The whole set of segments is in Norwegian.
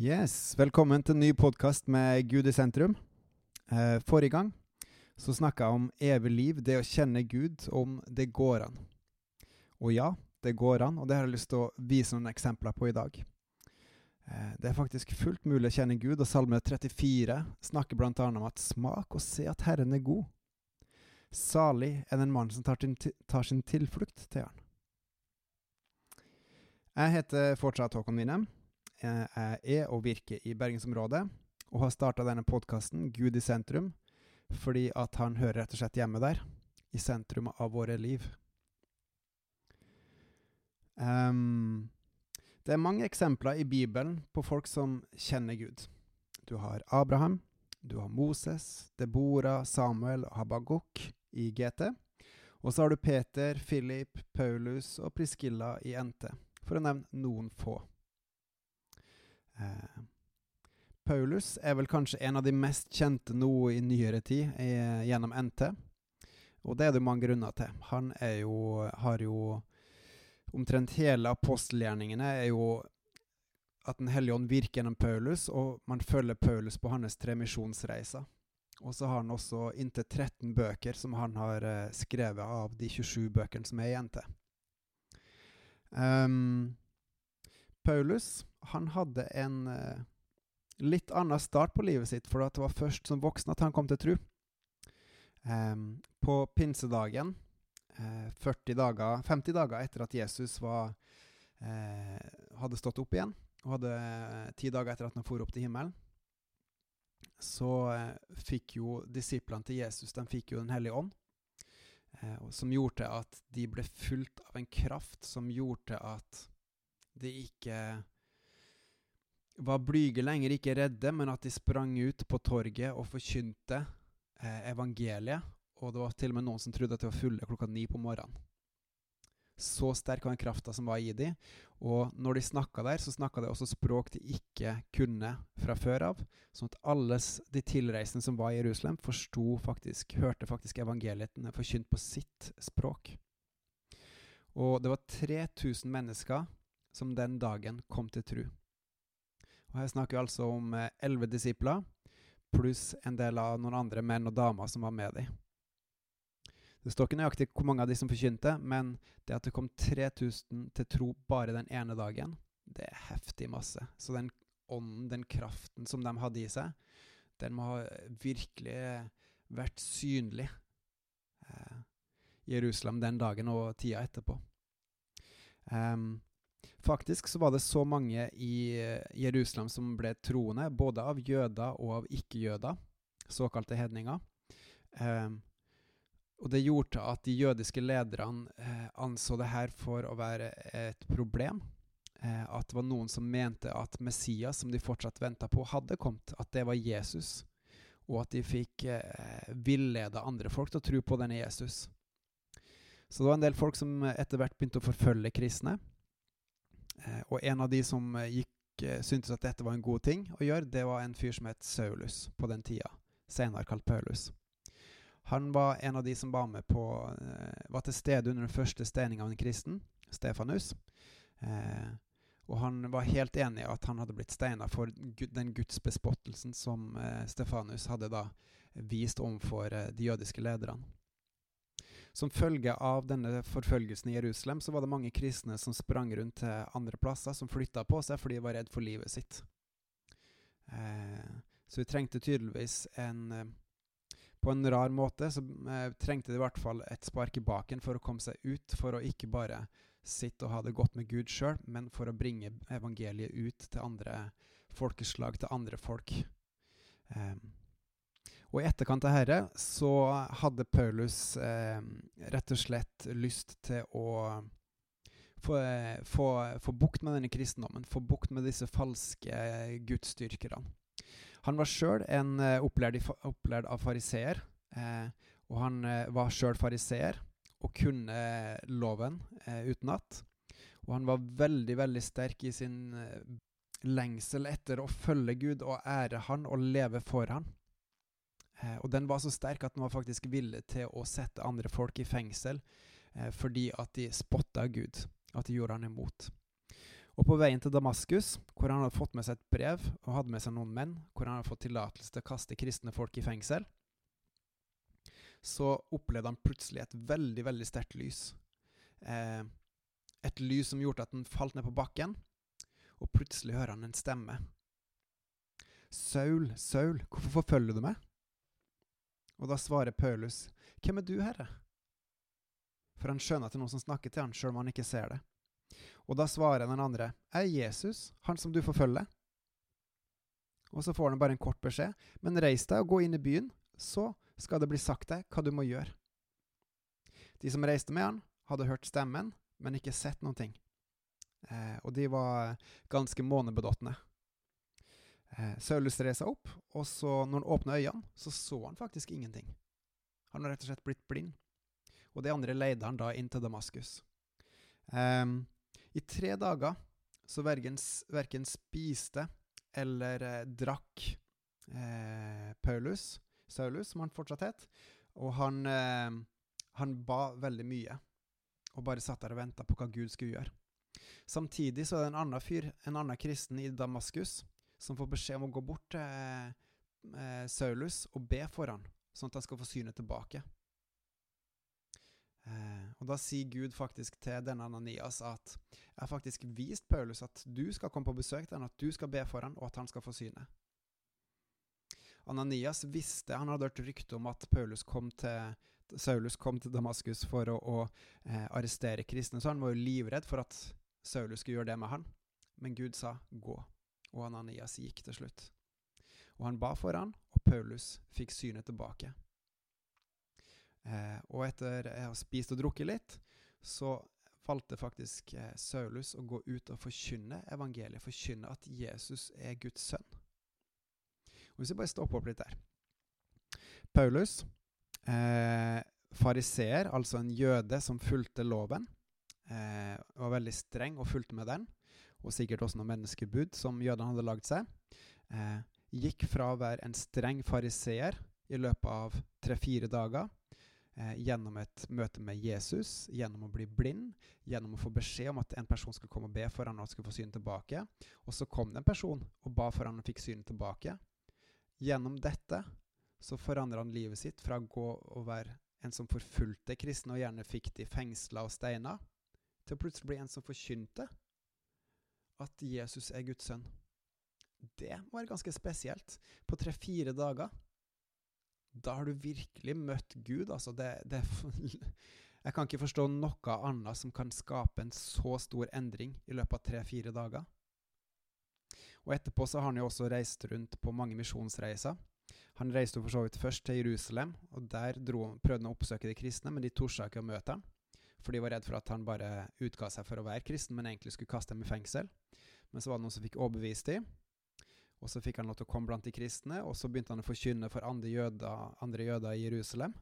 Yes, Velkommen til en ny podkast med Gud i sentrum. Eh, forrige gang så snakka jeg om evig liv, det å kjenne Gud, om det går an. Og ja, det går an, og det har jeg lyst til å vise noen eksempler på i dag. Eh, det er faktisk fullt mulig å kjenne Gud, og Salme 34 snakker bl.a. om at smak og se at Herren er god. Salig er den mann som tar, tar sin tilflukt til Han. Jeg heter fortsatt Håkon Winnem. Er og virker i bergensområdet, og har starta denne podkasten Gud i sentrum, fordi at han hører rett og slett hjemme der, i sentrum av våre liv. Um, det er mange eksempler i Bibelen på folk som kjenner Gud. Du har Abraham, du har Moses, Debora, Samuel og Habakuk i GT. Og så har du Peter, Philip, Paulus og Priskilla i NT, for å nevne noen få. Eh, Paulus er vel kanskje en av de mest kjente nå i nyere tid eh, gjennom NT. Og det er det mange grunner til. Han er jo, har jo Omtrent hele apostelgjerningene er jo at Den hellige ånd virker gjennom Paulus, og man følger Paulus på hans tre misjonsreiser. Og så har han også inntil 13 bøker som han har eh, skrevet av de 27 bøkene som er i NT. Um, Paulus han hadde en uh, litt annen start på livet sitt, for det var først som voksen at han kom til tro. Um, på pinsedagen, uh, 40 dager, 50 dager etter at Jesus var, uh, hadde stått opp igjen, og hadde ti dager etter at han for opp til himmelen, så fikk jo disiplene til Jesus de fikk jo Den hellige ånd. som gjorde at de ble fulgt av en kraft som gjorde at de ikke var blyge lenger, ikke redde, men at de sprang ut på torget og forkynte eh, evangeliet. Og det var til og med noen som trodde at de var fulle klokka ni på morgenen. Så sterk var den krafta som var i dem. Og når de snakka der, så snakka de også språk de ikke kunne fra før av. Sånn at alle de tilreisende som var i Jerusalem, forsto faktisk, hørte faktisk evangelietene forkynt på sitt språk. Og det var 3000 mennesker som den dagen kom til tru. Og Her snakker vi altså om eh, elleve disipler, pluss en del av noen andre menn og damer som var med dem. Det står ikke nøyaktig hvor mange av de som forkynte, men det at det kom 3000 til tro bare den ene dagen, det er heftig masse. Så den ånden, den kraften som de hadde i seg, den må ha virkelig vært synlig eh, i Jerusalem den dagen og tida etterpå. Um, Faktisk så var det så mange i eh, Jerusalem som ble troende, både av jøder og av ikke-jøder, såkalte hedninger. Eh, og det gjorde at de jødiske lederne eh, anså det her for å være et problem. Eh, at det var noen som mente at Messias, som de fortsatt venta på, hadde kommet. At det var Jesus. Og at de fikk eh, villede andre folk til å tro på denne Jesus. Så det var en del folk som etter hvert begynte å forfølge kristne. Eh, og en av de som eh, gikk, eh, syntes at dette var en god ting å gjøre, det var en fyr som het Saulus på den tida, senere kalt Paulus. Han var en av de som var med på Var til stede under den første steninga av en kristen, Stefanus. Og han var helt enig i at han hadde blitt steina for den gudsbespottelsen som Stefanus hadde da vist overfor eh, de jødiske lederne. Som følge av denne forfølgelsen i Jerusalem så var det mange kristne som sprang rundt til andre plasser, som flytta på seg fordi de var redd for livet sitt. Eh, så vi trengte tydeligvis en eh, På en rar måte så eh, trengte de i hvert fall et spark i baken for å komme seg ut, for å ikke bare sitte og ha det godt med Gud sjøl, men for å bringe evangeliet ut til andre folkeslag, til andre folk. Eh, og i etterkant av herre så hadde Paulus eh, rett og slett lyst til å få, eh, få, få, bukt med denne kristendommen, få bukt med disse falske gudsdyrkerne. Han var sjøl en opplærd opplært, av fariseer, eh, og han uh, var sjøl fariseer og kunne loven loven utenat. Og han var veldig, veldig sterk i sin lengsel etter å følge Gud og ære Han og leve for Han. Eh, og den var så sterk at den var faktisk villig til å sette andre folk i fengsel eh, fordi at de spotta Gud, at de gjorde han imot. Og på veien til Damaskus, hvor han hadde fått med seg et brev og hadde med seg noen menn, hvor han hadde fått tillatelse til å kaste kristne folk i fengsel, så opplevde han plutselig et veldig, veldig sterkt lys. Eh, et lys som gjorde at han falt ned på bakken, og plutselig hører han en stemme. Saul, Saul, hvorfor forfølger du meg? Og da svarer Paulus, Hvem er du, Herre? For han skjønner at det er noen som snakker til han, sjøl om han ikke ser det. Og da svarer den andre, er Jesus, han som du forfølger. Og så får han bare en kort beskjed. Men reis deg og gå inn i byen, så skal det bli sagt deg hva du må gjøre. De som reiste med han, hadde hørt stemmen, men ikke sett noen ting. Eh, og de var ganske månebedåtne. Eh, Saulus reiste seg opp, og så når han åpna øynene, så så han faktisk ingenting. Han har rett og slett blitt blind. Og de andre leide han da inn til Damaskus. Um, I tre dager så verken, spiste eller eh, drakk eh, Paulus, Saulus, som han fortsatt het, og han, eh, han ba veldig mye. Og bare satt der og venta på hva Gud skulle gjøre. Samtidig så er det en annen fyr, en annen kristen i Damaskus, som får beskjed om å gå bort til eh, Saulus og be for han, sånn at han skal få synet tilbake. Eh, og Da sier Gud faktisk til denne Ananias at jeg har faktisk vist Paulus at du skal komme på besøk til han, at du skal be for han, og at han skal få synet. Ananias visste, han hadde hørt rykte om at Paulus kom til, Saulus kom til Damaskus for å, å eh, arrestere kristne, så han var jo livredd for at Saulus skulle gjøre det med han. Men Gud sa 'gå', og Ananias gikk til slutt. Og han ba for han, og Paulus fikk synet tilbake. Eh, og etter å ha spist og drukket litt, så valgte faktisk eh, Saulus å gå ut og forkynne evangeliet, forkynne at Jesus er Guds sønn. Og Hvis vi bare stopper opp litt der Paulus, eh, fariseer, altså en jøde som fulgte loven, eh, var veldig streng og fulgte med den, og sikkert også noen menneskebud som jødene hadde lagd seg, eh, gikk fra å være en streng fariseer i løpet av tre-fire dager eh, gjennom et møte med Jesus, gjennom å bli blind, gjennom å få beskjed om at en person skulle komme og be for han og skulle få synet tilbake. Og så kom det en person og ba for han og fikk synet tilbake. Gjennom dette så forandra han livet sitt fra å gå og være en som forfulgte kristne og gjerne fikk de fengsla og steina, til å plutselig bli en som forkynte at Jesus er Guds sønn. Det var ganske spesielt. På tre-fire dager da har du virkelig møtt Gud. Altså det, det, jeg kan ikke forstå noe annet som kan skape en så stor endring i løpet av tre-fire dager. Og Etterpå så har han jo også reist rundt på mange misjonsreiser. Han reiste jo for så vidt først til Jerusalem, og der dro, prøvde han å oppsøke de kristne, men de torde ikke å møte ham. For de var redd for at han bare utga seg for å være kristen, men egentlig skulle kaste dem i fengsel. Men så var det noen som fikk overbevist dem, og så fikk han lov til å komme blant de kristne, og så begynte han å forkynne for andre jøder, andre jøder i Jerusalem.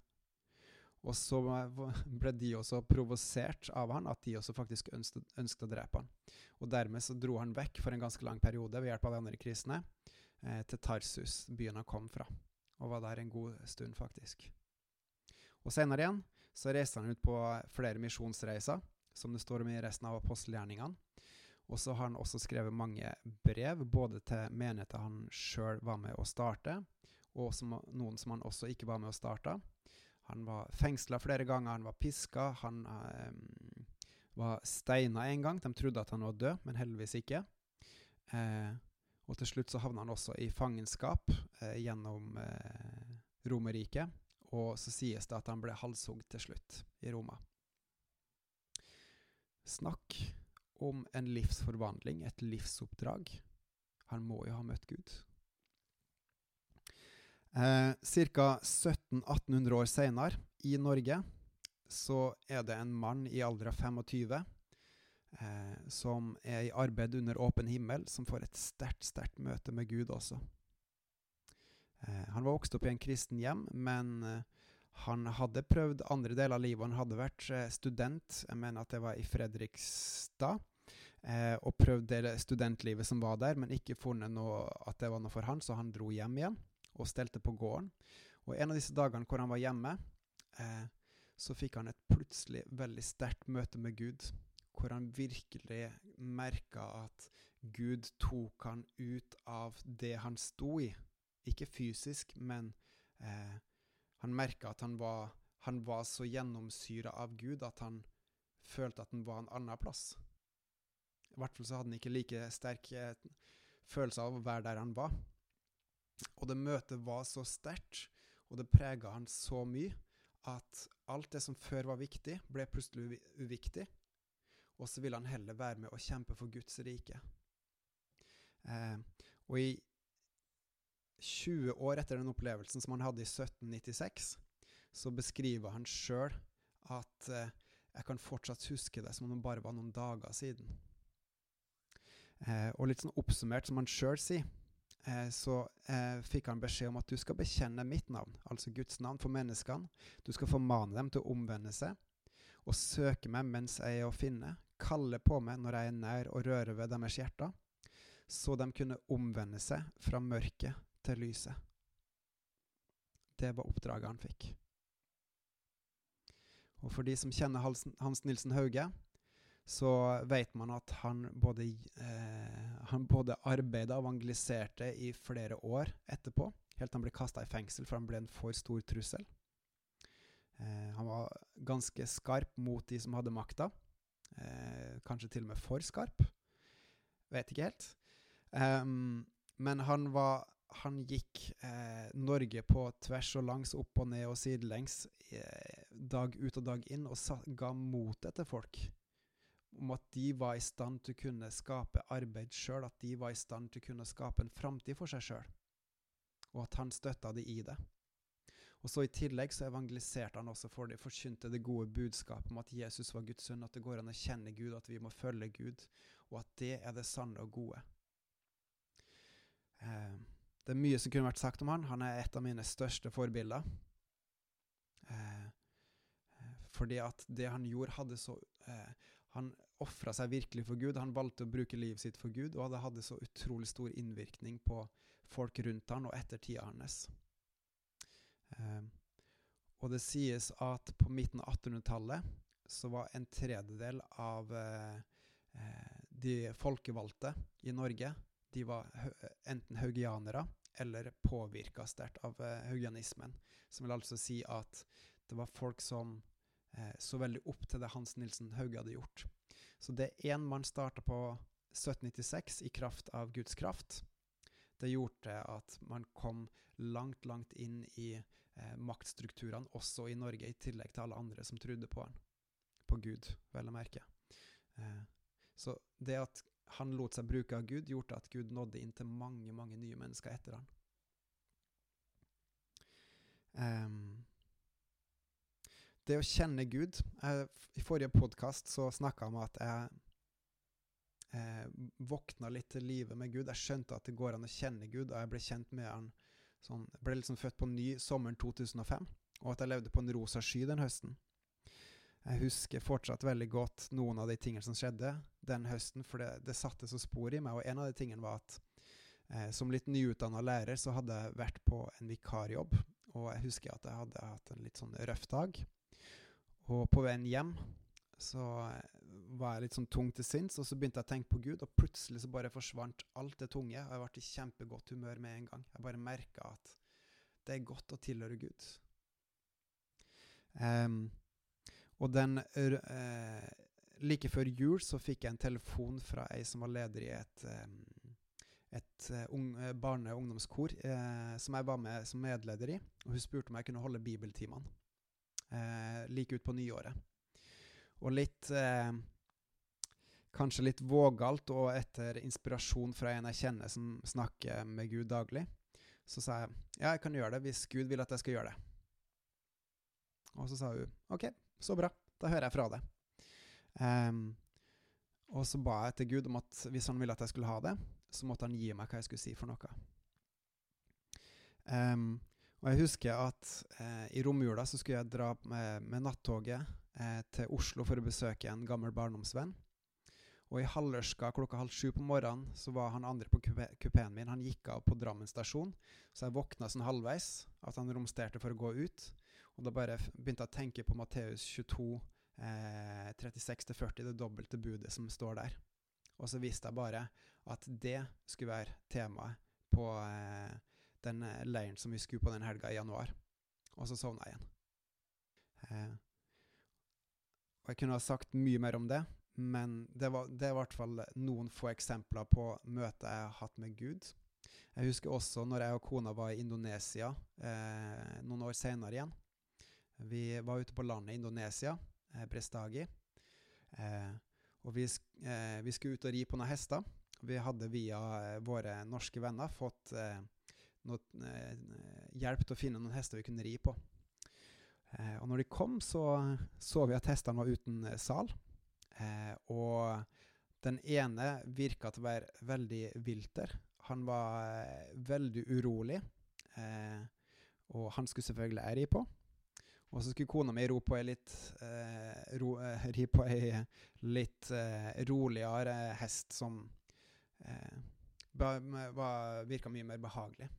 Og så ble de også provosert av han, at de også faktisk ønsket, ønsket, å drepe han. Og dermed så dro han vekk for en ganske lang periode ved hjelp av de andre kristne eh, til Tarsus, byen han kom fra, og var der en god stund, faktisk. Og senere igjen så reiste han ut på flere misjonsreiser, som det står om i resten av apostelgjerningene. Og så har han også skrevet mange brev, både til menigheter han sjøl var med å starte, og som, noen som han også ikke var med å starte. Han var fengsla flere ganger, han var piska, han eh, var steina en gang. De trodde at han var død, men heldigvis ikke. Eh, og til slutt så havna han også i fangenskap eh, gjennom eh, Romerriket. Og så sies det at han ble halshogd til slutt i Roma. Snakk om en livsforvandling, et livsoppdrag. Han må jo ha møtt Gud. Eh, Ca. 1700-1800 år senere, i Norge, så er det en mann i alder av 25 eh, som er i arbeid under åpen himmel, som får et sterkt, sterkt møte med Gud også. Eh, han var vokst opp i en kristen hjem, men eh, han hadde prøvd andre deler av livet. Han hadde vært eh, student, jeg mener at det var i Fredrikstad, og prøvd det studentlivet som var der, men ikke funnet noe, at det var noe for han, så han dro hjem igjen og stelte på gården. Og en av disse dagene hvor han var hjemme, så fikk han et plutselig veldig sterkt møte med Gud, hvor han virkelig merka at Gud tok han ut av det han sto i. Ikke fysisk, men eh, han merka at han var, han var så gjennomsyra av Gud at han følte at han var en annen plass. I hvert fall så hadde han ikke like sterk eh, følelse av å være der han var. Og det møtet var så sterkt, og det prega han så mye, at alt det som før var viktig, ble plutselig uviktig. Og så ville han heller være med og kjempe for Guds rike. Eh, og i 20 år etter den opplevelsen som han hadde i 1796, så beskriver han sjøl at eh, jeg kan fortsatt huske det som om det bare var noen dager siden. Eh, og litt sånn oppsummert, som han sjøl sier, eh, så eh, fikk han beskjed om at du skal bekjenne mitt navn, altså Guds navn, for menneskene. Du skal formane dem til å omvende seg og søke meg mens jeg er å finne, kalle på meg når jeg er nær og rører ved deres hjerter, så de kunne omvende seg fra mørket til lyset. Det var oppdraget han fikk. Og for de som kjenner Hans Nilsen Hauge, så vet man at han både, eh, både arbeida og evangeliserte i flere år etterpå, helt til han ble kasta i fengsel for han ble en for stor trussel. Eh, han var ganske skarp mot de som hadde makta. Eh, kanskje til og med for skarp. Vet ikke helt. Um, men han var han gikk eh, Norge på tvers og langs, opp og ned og sidelengs, eh, dag ut og dag inn, og sa, ga motet til folk om at de var i stand til å kunne skape arbeid sjøl, at de var i stand til å kunne skape en framtid for seg sjøl, og at han støtta de i det. Og så I tillegg så evangeliserte han også for de, forkynte det gode budskapet om at Jesus var Guds sønn, at det går an å kjenne Gud, at vi må følge Gud, og at det er det sanne og gode. Eh, det er mye som kunne vært sagt om han. Han er et av mine største forbilder. Eh, eh fordi at det han gjorde, hadde så eh, Han ofra seg virkelig for Gud. Han valgte å bruke livet sitt for Gud, og det hadde så utrolig stor innvirkning på folk rundt han og etter tida hans. Eh, og det sies at på midten av 1800-tallet så var en tredjedel av eh, eh, de folkevalgte i Norge de var enten haugianere eller påvirka sterkt av eh, haugianismen. Som vil altså si at det var folk som eh, så veldig opp til det Hans Nilsen Hauge hadde gjort. Så det én man starta på 1796 i kraft av Guds kraft, det gjorde at man kom langt, langt inn i eh, maktstrukturene, også i Norge, i tillegg til alle andre som trodde på han. På Gud, vel å merke. Eh, så det at han lot seg bruke av Gud, gjorde at Gud nådde inn til mange mange nye mennesker etter han. Um, det å kjenne Gud jeg, I forrige podkast snakka jeg om at jeg jeg våkna litt til livet med Gud. Jeg skjønte at det går an å kjenne Gud, og jeg ble kjent med han sånn, ble liksom født på ny sommeren 2005, og at jeg levde på en rosa sky den høsten. Jeg husker fortsatt veldig godt noen av de tingene som skjedde den høsten, for det, det satte så spor i meg. Og en av de tingene var at eh, som litt nyutdanna lærer så hadde jeg vært på en vikarjobb. Og jeg husker at jeg hadde hatt en litt sånn røff dag. Og på veien hjem så eh, var jeg litt sånn tung til sinns, og så begynte jeg å tenke på Gud, og plutselig så bare forsvant alt det tunge. Og jeg ble i kjempegodt humør med en gang. Jeg bare merka at det er godt å tilhøre Gud. Um, og den eh, Like før jul så fikk jeg en telefon fra ei som var leder i et, et eh, ung, eh, barne- og ungdomskor eh, som jeg var med som medleder i. Og hun spurte om jeg kunne holde bibeltimene eh, like ut på nyåret. Og litt eh, Kanskje litt vågalt, og etter inspirasjon fra en jeg kjenner som snakker med Gud daglig, så sa jeg ja, jeg kan gjøre det hvis Gud vil at jeg skal gjøre det. Og så sa hun OK, så bra. Da hører jeg fra det. Um, og så ba jeg til Gud om at hvis han ville at jeg skulle ha det, så måtte han gi meg hva jeg skulle si for noe. Um, og jeg husker at eh, i romjula så skulle jeg dra med, med nattoget eh, til Oslo for å besøke en gammel barndomsvenn. Og i halvørska klokka halv sju på morgenen så var han andre på kupeen min. Han gikk av på Drammen stasjon, så jeg våkna sånn halvveis. At han romsterte for å gå ut. Og da bare begynte jeg å tenke på Matteus 22, eh, 36-40, det dobbelte budet som står der. Og så visste jeg bare at det skulle være temaet på eh, den leiren som vi skulle på den helga i januar. Og så sovna jeg igjen. Eh, og jeg kunne ha sagt mye mer om det, men det var, det er i hvert fall noen få eksempler på møter jeg har hatt med Gud. Jeg husker også når jeg og kona var i Indonesia eh, noen år senere igjen. Vi var ute på landet i Indonesia, eh, Prestagi. Eh, og vi, eh, vi, skulle ut og ri på noen hester. Vi hadde via eh, våre norske venner fått eh, noe, hjelp til å finne noen hester vi kunne ri på. og når de kom, så så vi at hestene var uten sal. og den ene virka til å være veldig vilter. Han var veldig urolig. og han skulle selvfølgelig jeg ri på. Og så skulle kona mi ro på ei litt eh, ro, eh, ri på ei litt eh, roligere hest som eh, virka mye mer behagelig.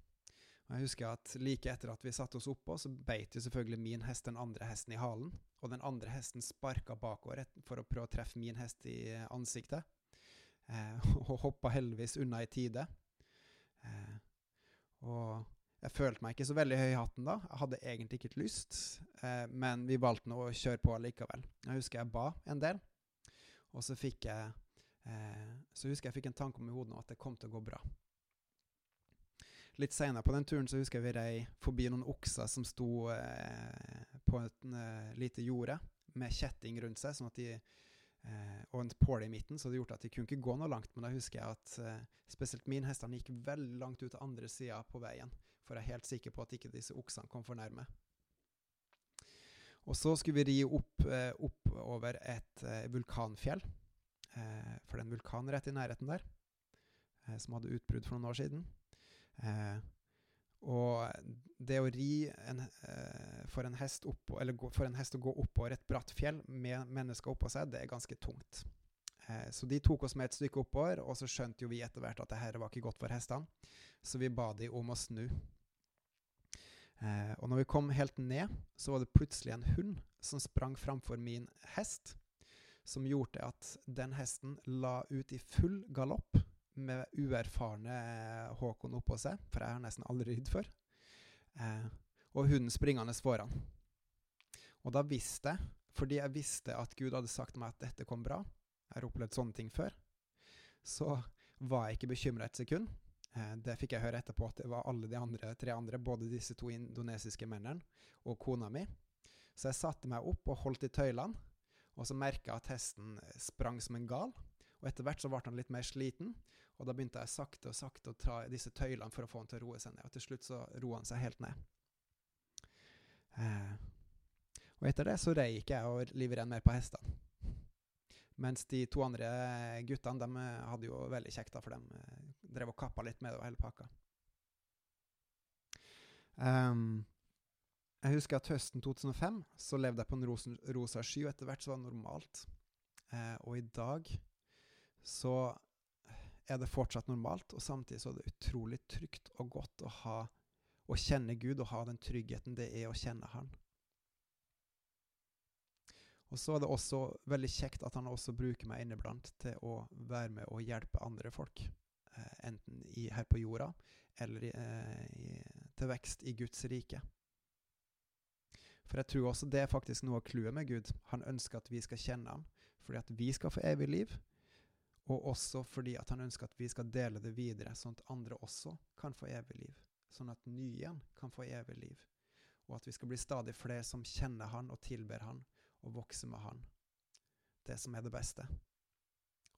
Og jeg husker at Like etter at vi satte oss oppå, så beit jo selvfølgelig min hest den andre hesten i halen. Og den andre hesten sparka bakover for å prøve å treffe min hest i ansiktet. Eh, og hoppa heldigvis unna i tide. Eh, og jeg følte meg ikke så veldig høy i hatten da. Jeg hadde egentlig ikke lyst, eh, men vi valgte nå å kjøre på likevel. Jeg husker jeg ba en del, og så fikk jeg eh, Så husker jeg fikk en tanke om i hodet at det kom til å gå bra. Litt seinere på den turen så husker jeg vi rei forbi noen okser som sto eh, på et uh, lite jorde med kjetting rundt seg, sånn at de Eh, og en påle i midten, så det gjorde at de kunne ikke gå noe langt. Men da husker jeg at eh, spesielt min hestene gikk veldig langt ut til andre sida på veien for jeg er helt sikker på at ikke disse oksene kom for nærme. Og så skulle vi ri opp, eh, opp over et eh, vulkanfjell, eh, for det er en vulkan rett i nærheten der, som hadde utbrudd for noen år siden. Og det å ri en, for, en opp, gå, for, en hest å gå oppover et bratt fjell med mennesker oppå seg, det er ganske tungt. Så de tok oss med et stykke oppover, og så skjønte jo vi etter hvert at det her var ikke godt for hestene. Så vi ba de om å snu. Eh, og når vi kom helt ned, så var det plutselig en hund som sprang framfor min hest, som gjorde at den hesten la ut i full galopp med uerfarne eh, Håkon oppå seg, for jeg har nesten aldri ridd før, eh, og hunden springende foran. Og da visste jeg, fordi jeg visste at Gud hadde sagt meg at dette kom bra, jeg har opplevd sånne ting før, så var jeg ikke bekymra et sekund. Eh, det fikk jeg høre etterpå, at det var alle de andre, tre andre, både disse to indonesiske mennene og kona mi. Så jeg satte meg opp og holdt i tøylene, og så merka jeg at hesten sprang som en gal. Og etter hvert så ble han litt mer sliten, og da begynte jeg sakte og sakte å ta disse tøylene for å få han til å roe seg ned. Og til slutt så roa han seg helt ned. Eh, og etter det så rei ikke jeg og livredd mer på hestene. Mens de to andre guttene de hadde jo veldig kjekt, da, for de eh, drev og kappa litt med det og hele pakka. Um, jeg husker at høsten 2005 så levde jeg på en rosa, rosa sky, og etter hvert så var det normalt. Uh, og i dag så er det fortsatt normalt, og samtidig så er det utrolig trygt og godt å ha å kjenne Gud og ha den tryggheten det er å kjenne Han. Og så er det også veldig kjekt at han også bruker meg inniblant til å være med og hjelpe andre folk. Eh, enten i, her på jorda eller i, eh, i, til vekst i Guds rike. For jeg tror også det er faktisk noe av clouet med Gud. Han ønsker at vi skal kjenne ham fordi at vi skal få evig liv. Og også fordi at han ønsker at vi skal dele det videre, sånn at andre også kan få evig liv. Sånn at nye kan få evig liv. Og at vi skal bli stadig flere som kjenner han og tilber han og vokse med Han. Det som er det beste.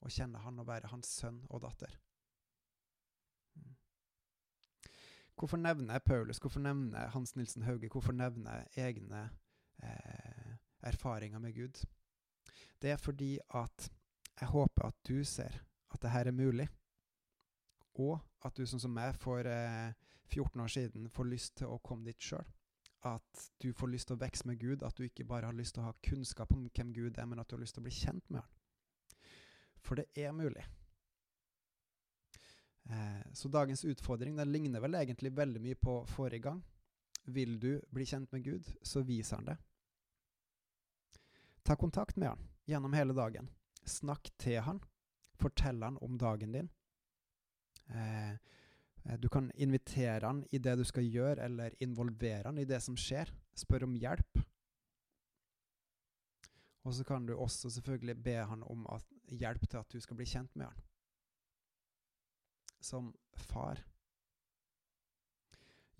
Å kjenne Han og være Hans sønn og datter. Mm. Hvorfor nevner Paulus? Hvorfor nevner Hans Nilsen Hauge? Hvorfor nevner egne eh, erfaringer med Gud? Det er fordi at jeg håper at du ser at det her er mulig. Og at du, sånn som meg, for eh, 14 år siden får lyst til å komme dit sjøl at du får lyst til å vokse med Gud, at du ikke bare har lyst til å ha kunnskap om hvem Gud er, men at du har lyst til å bli kjent med Han. For det er mulig. Eh, så dagens utfordring den ligner vel egentlig veldig mye på forrige gang. Vil du bli kjent med Gud, så viser han det. Ta kontakt med han gjennom hele dagen. Snakk til han. Fortell han om dagen din. Eh, du kan invitere han i det du skal gjøre, eller involvere han i det som skjer. Spør om hjelp. Og så kan du også selvfølgelig be han om at, hjelp til at du skal bli kjent med han. Som far.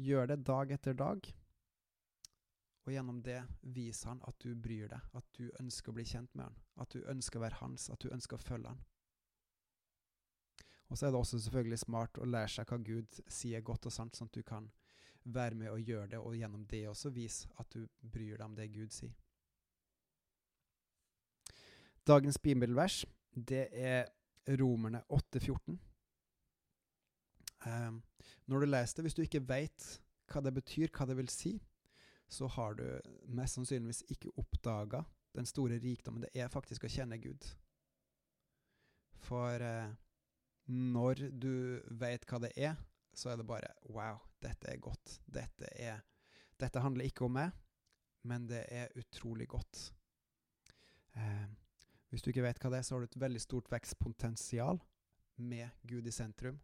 Gjør det dag etter dag, og gjennom det viser han at du bryr deg, at du ønsker å bli kjent med han, at du ønsker å være hans, at du ønsker å følge han. Og så er det også selvfølgelig smart å lære seg hva Gud sier godt og sant, sånn at du kan være med og gjøre det, og gjennom det også vise at du bryr deg om det Gud sier. Dagens bibelvers, det er Romerne 8,14. Um, når du leser det, hvis du ikke veit hva det betyr, hva det vil si, så har du mest sannsynligvis ikke oppdaga den store rikdommen det er faktisk å kjenne Gud. For eh, når du veit hva det er, så er det bare Wow, dette er godt. Dette, er, dette handler ikke om meg, men det er utrolig godt. Eh, hvis du ikke vet hva det er, så har du et veldig stort vekstpotensial med Gud i sentrum.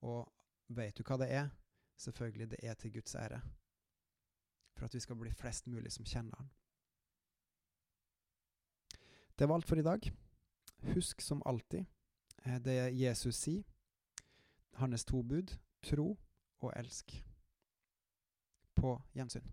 Og vet du hva det er? Selvfølgelig, det er til Guds ære for at vi skal bli flest mulig som kjenner Han. Det var alt for i dag. Husk som alltid det Jesus sier, hans to bud, tro og elsk. På gjensyn.